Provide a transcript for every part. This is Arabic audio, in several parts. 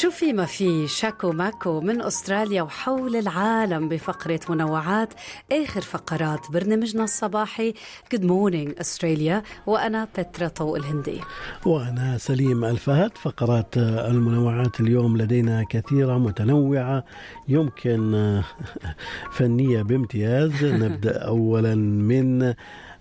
شو في ما في شاكو ماكو من أستراليا وحول العالم بفقرة منوعات آخر فقرات برنامجنا الصباحي Good Morning Australia وأنا بترا طوق الهندي. وأنا سليم الفهد فقرات المنوعات اليوم لدينا كثيرة متنوعة. يمكن فنية بامتياز. نبدأ اولا من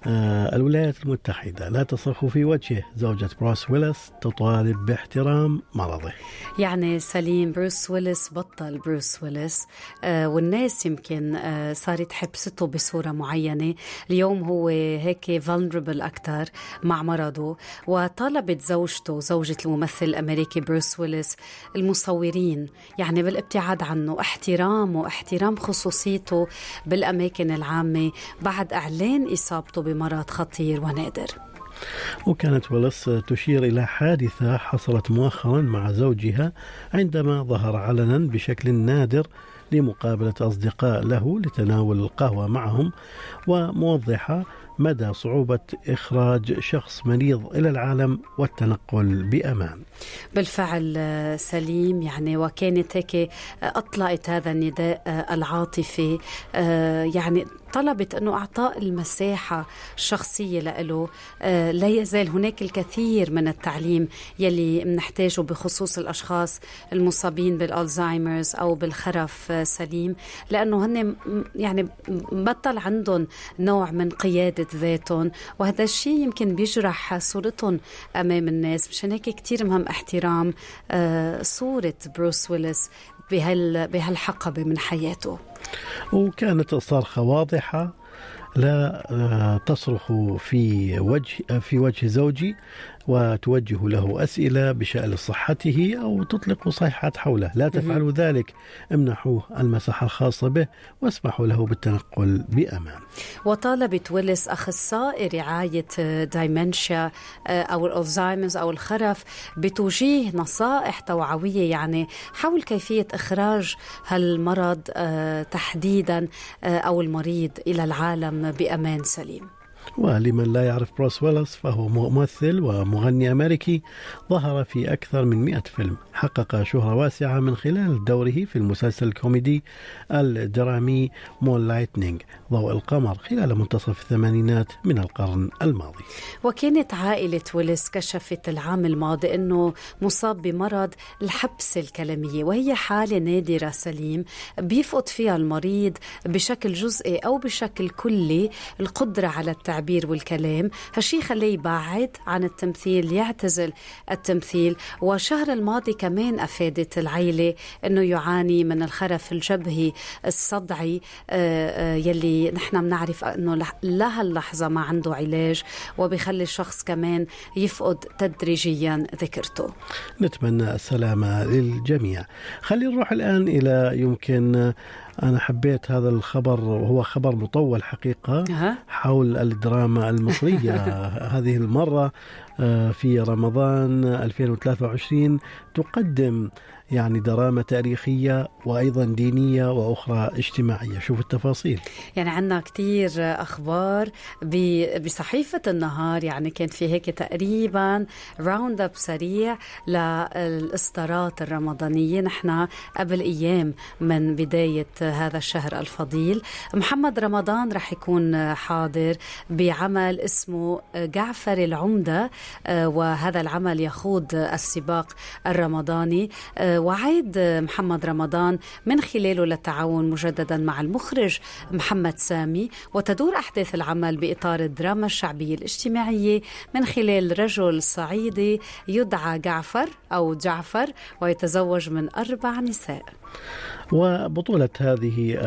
الولايات المتحدة لا تصرخ في وجهه. زوجة بروس ويلس تطالب باحترام مرضه. يعني سليم بروس ويلس بطل بروس ويلس آه والناس يمكن آه صارت حبسته بصورة معينة. اليوم هو هيك vulnerable أكثر مع مرضه. وطالبت زوجته زوجة الممثل الأمريكي بروس ويلس المصورين يعني بالابتعاد عنه احترام واحترام خصوصيته بالأماكن العامة. بعد إعلان إصابته بمرض خطير ونادر. وكانت ولس تشير إلى حادثة حصلت مؤخرا مع زوجها عندما ظهر علنا بشكل نادر لمقابلة أصدقاء له لتناول القهوة معهم وموضحة مدى صعوبة إخراج شخص مريض إلى العالم والتنقل بأمان. بالفعل سليم يعني وكانت هيك أطلقت هذا النداء العاطفي يعني طلبت أنه أعطاء المساحة الشخصية له لا يزال هناك الكثير من التعليم يلي بنحتاجه بخصوص الأشخاص المصابين بالألزهايمرز أو بالخرف سليم. لأنه هن يعني بطل عندهم نوع من قيادة ذاتهم وهذا الشيء يمكن بيجرح صورتهم أمام الناس. مشان هيك كتير مهم احترام صورة بروس ويلس بهال بهالحقبة من حياته. وكانت الصرخة واضحة لا تصرخ في وجه في وجه زوجي وتوجه له أسئلة بشأن صحته أو تطلق صيحات حوله. لا تفعلوا ذلك. امنحوه المساحة الخاصة به واسمحوا له بالتنقل بأمان. وطالبت ويلس أخصائي رعاية دايمنشيا أو الألزهايمرز أو الخرف بتوجيه نصائح توعوية يعني حول كيفية إخراج هالمرض تحديدا أو المريض إلى العالم بأمان سليم. ولمن لا يعرف بروس ويلس فهو ممثل ومغني أمريكي ظهر في أكثر من مئة فيلم. حقق شهرة واسعة من خلال دوره في المسلسل الكوميدي الدرامي Moonlighting ضوء القمر خلال منتصف الثمانينات من القرن الماضي. وكانت عائلة ويلس كشفت العام الماضي أنه مصاب بمرض الحبسة الكلامية وهي حالة نادرة سليم بيفقد فيها المريض بشكل جزئي أو بشكل كلي القدرة على التعبير والكلام. هالشي خليه يبعد عن التمثيل يعتزل التمثيل. وشهر الماضي كمان أفادت العيلة أنه يعاني من الخرف الجبهي الصدعي يلي نحن بنعرف أنه لهاللحظة ما عنده علاج وبخلي الشخص كمان يفقد تدريجيا ذكرته نتمنى السلامة للجميع. خلينا نروح الآن إلى يمكن أنا حبيت هذا الخبر وهو خبر مطول حقيقة حول الدراما المصرية. هذه المرة في رمضان 2023 تقدم يعني دراما تاريخية وأيضا دينية وأخرى اجتماعية. شوف التفاصيل. يعني عندنا كتير أخبار بصحيفة النهار يعني كانت في هيك تقريبا round up سريع للإصدارات الرمضانية. نحن قبل أيام من بداية هذا الشهر الفضيل. محمد رمضان رح يكون حاضر بعمل اسمه جعفر العمدة وهذا العمل يخوض السباق الرمضاني. وعيد محمد رمضان من خلاله للتعاون مجددا مع المخرج محمد سامي وتدور أحداث العمل بإطار الدراما الشعبية الاجتماعية. من خلال رجل صعيدي يدعى جعفر أو جعفر ويتزوج من أربع نساء. وبطولة هذه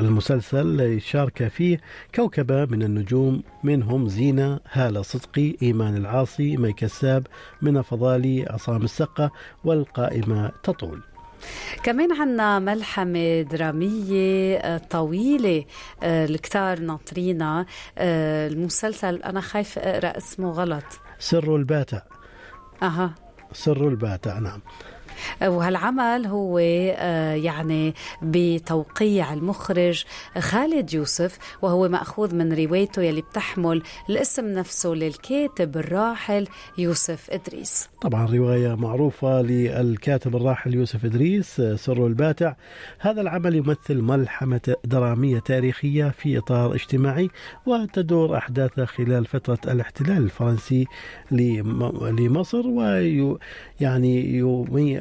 المسلسل شارك فيه كوكبة من النجوم منهم زينة هالة صدقي إيمان العاصي مي كساب منى فضالي عصام السقة والقائمة تطول. كمان عنا ملحمة درامية طويلة الكتار ناطرينا المسلسل أنا خايف أقرأ اسمه غلط. سر الباتع أها. سر الباتع نعم. وهالعمل هو آه، يعني بتوقيع المخرج خالد يوسف وهو مأخوذ من روايته يلي بتحمل الاسم نفسه للكاتب الراحل يوسف إدريس. طبعا رواية معروفة للكاتب الراحل يوسف إدريس سر الباتع. هذا العمل يمثل ملحمة درامية تاريخية في إطار اجتماعي وتدور أحداثه خلال فترة الاحتلال الفرنسي لمصر ويعني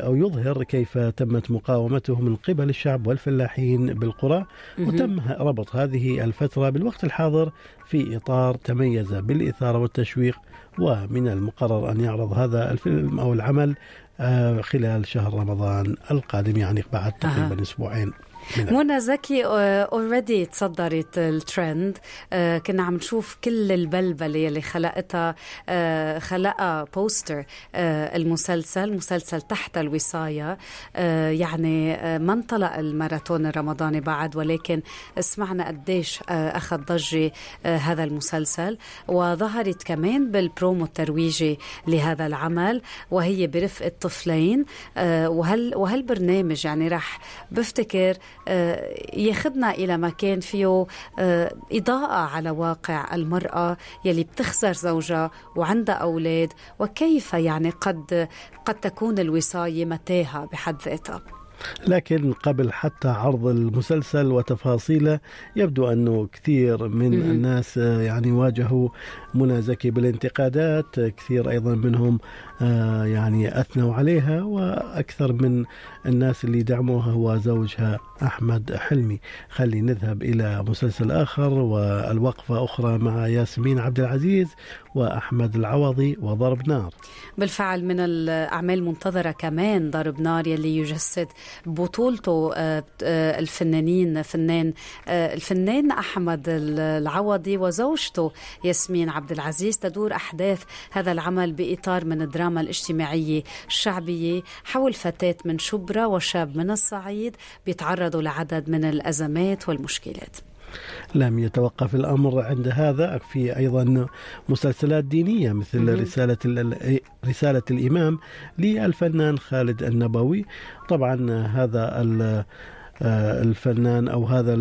أو يظهر كيف تمت مقاومته من قبل الشعب والفلاحين بالقرى وتم ربط هذه الفترة بالوقت الحاضر في إطار تميز بالإثارة والتشويق ومن المقرر أن يعرض هذا الفيلم أو العمل آه، خلال شهر رمضان القادم يعني بعد تقريبا أسبوعين. منى زكي اوريدي آه، تصدرت الترند آه، كنا عم نشوف كل البلبلة اللي خلقتها آه، خلقها بوستر المسلسل مسلسل تحت الوصاية. يعني ما انطلق الماراثون الرمضاني بعد ولكن سمعنا قديش أخذ ضجة هذا المسلسل. وظهرت كمان بالبرومو الترويجي لهذا العمل وهي برفقه طفلين وهل وهالبرنامج يعني راح بفتكر ياخذنا إلى مكان فيه آه، إضاءة على واقع المرأة يلي بتخسر زوجها وعندها أولاد وكيف يعني قد قد تكون الوصاية متاهة بحد ذاتها. لكن قبل حتى عرض المسلسل وتفاصيله يبدو أنه كثير من الناس آه، يعني واجهوا منى زكي بالانتقادات كثير أيضا منهم آه، يعني أثنوا عليها وأكثر من الناس اللي دعموها هو زوجها أحمد حلمي. خلي نذهب إلى مسلسل آخر والوقفة أخرى مع ياسمين عبد العزيز وأحمد العوضي وضرب نار. بالفعل من الأعمال المنتظرة كمان ضرب نار يلي يجسد بطولته آه، آه، الفنانين فنان الفنان أحمد العوضي وزوجته ياسمين عبد العزيز تدور أحداث هذا العمل بإطار من الدراما الاجتماعية الشعبية حول فتاة من شبرا وشاب من الصعيد بيتعرضوا لعدد من الأزمات والمشكلات. لم يتوقف الأمر عند هذا في أيضا مسلسلات دينية مثل رسالة رسالة الإمام للفنان خالد النبوي. طبعا هذا الفنان أو هذا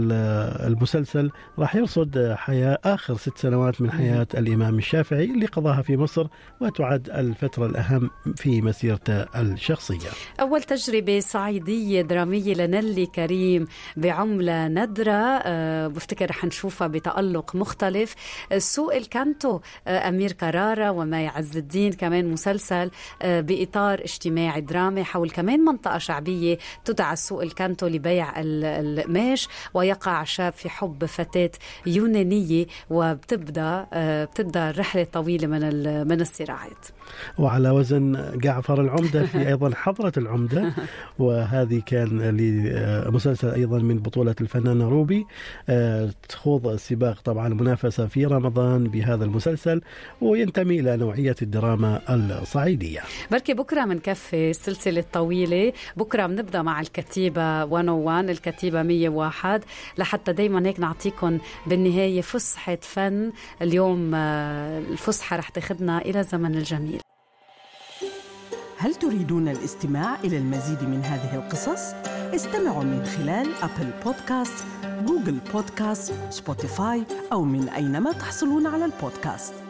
المسلسل راح يرصد حياة آخر ست سنوات من حياة الإمام الشافعي اللي قضاها في مصر وتعد الفترة الأهم في مسيرته الشخصية. أول تجربة صعيدية درامية لنيللي كريم بعملة نادرة أه بفتكر رح نشوفها بتألق مختلف سوق الكانتو أه أمير كرارة وماي عز الدين كمان مسلسل بإطار اجتماعي درامي حول كمان منطقة شعبية تدعى سوق الكانتو لبيع القماش ويقع شاب في حب فتاة يونانية وبتبدأ آه، بتبدأ رحلة طويلة من من الصراعات. وعلى وزن جعفر العمدة في أيضا حضرة العمدة. وهذه كان لمسلسل أيضا من بطولة الفنانة روبي. آه، تخوض سباق طبعا منافسة في رمضان بهذا المسلسل. وينتمي إلى نوعية الدراما الصعيدية. بركي بكرة منكفي السلسلة الطويلة. بكرة بنبدأ مع الكتيبة 101 الكتيبة 101 لحتى دايما هيك نعطيكم بالنهاية فسحة فن. اليوم آه، الفسحة رح تاخذنا إلى زمن الجميل. هل تريدون الاستماع إلى المزيد من هذه القصص؟ استمعوا من خلال Apple Podcasts، Google Podcasts، Spotify أو من أينما تحصلون على البودكاست.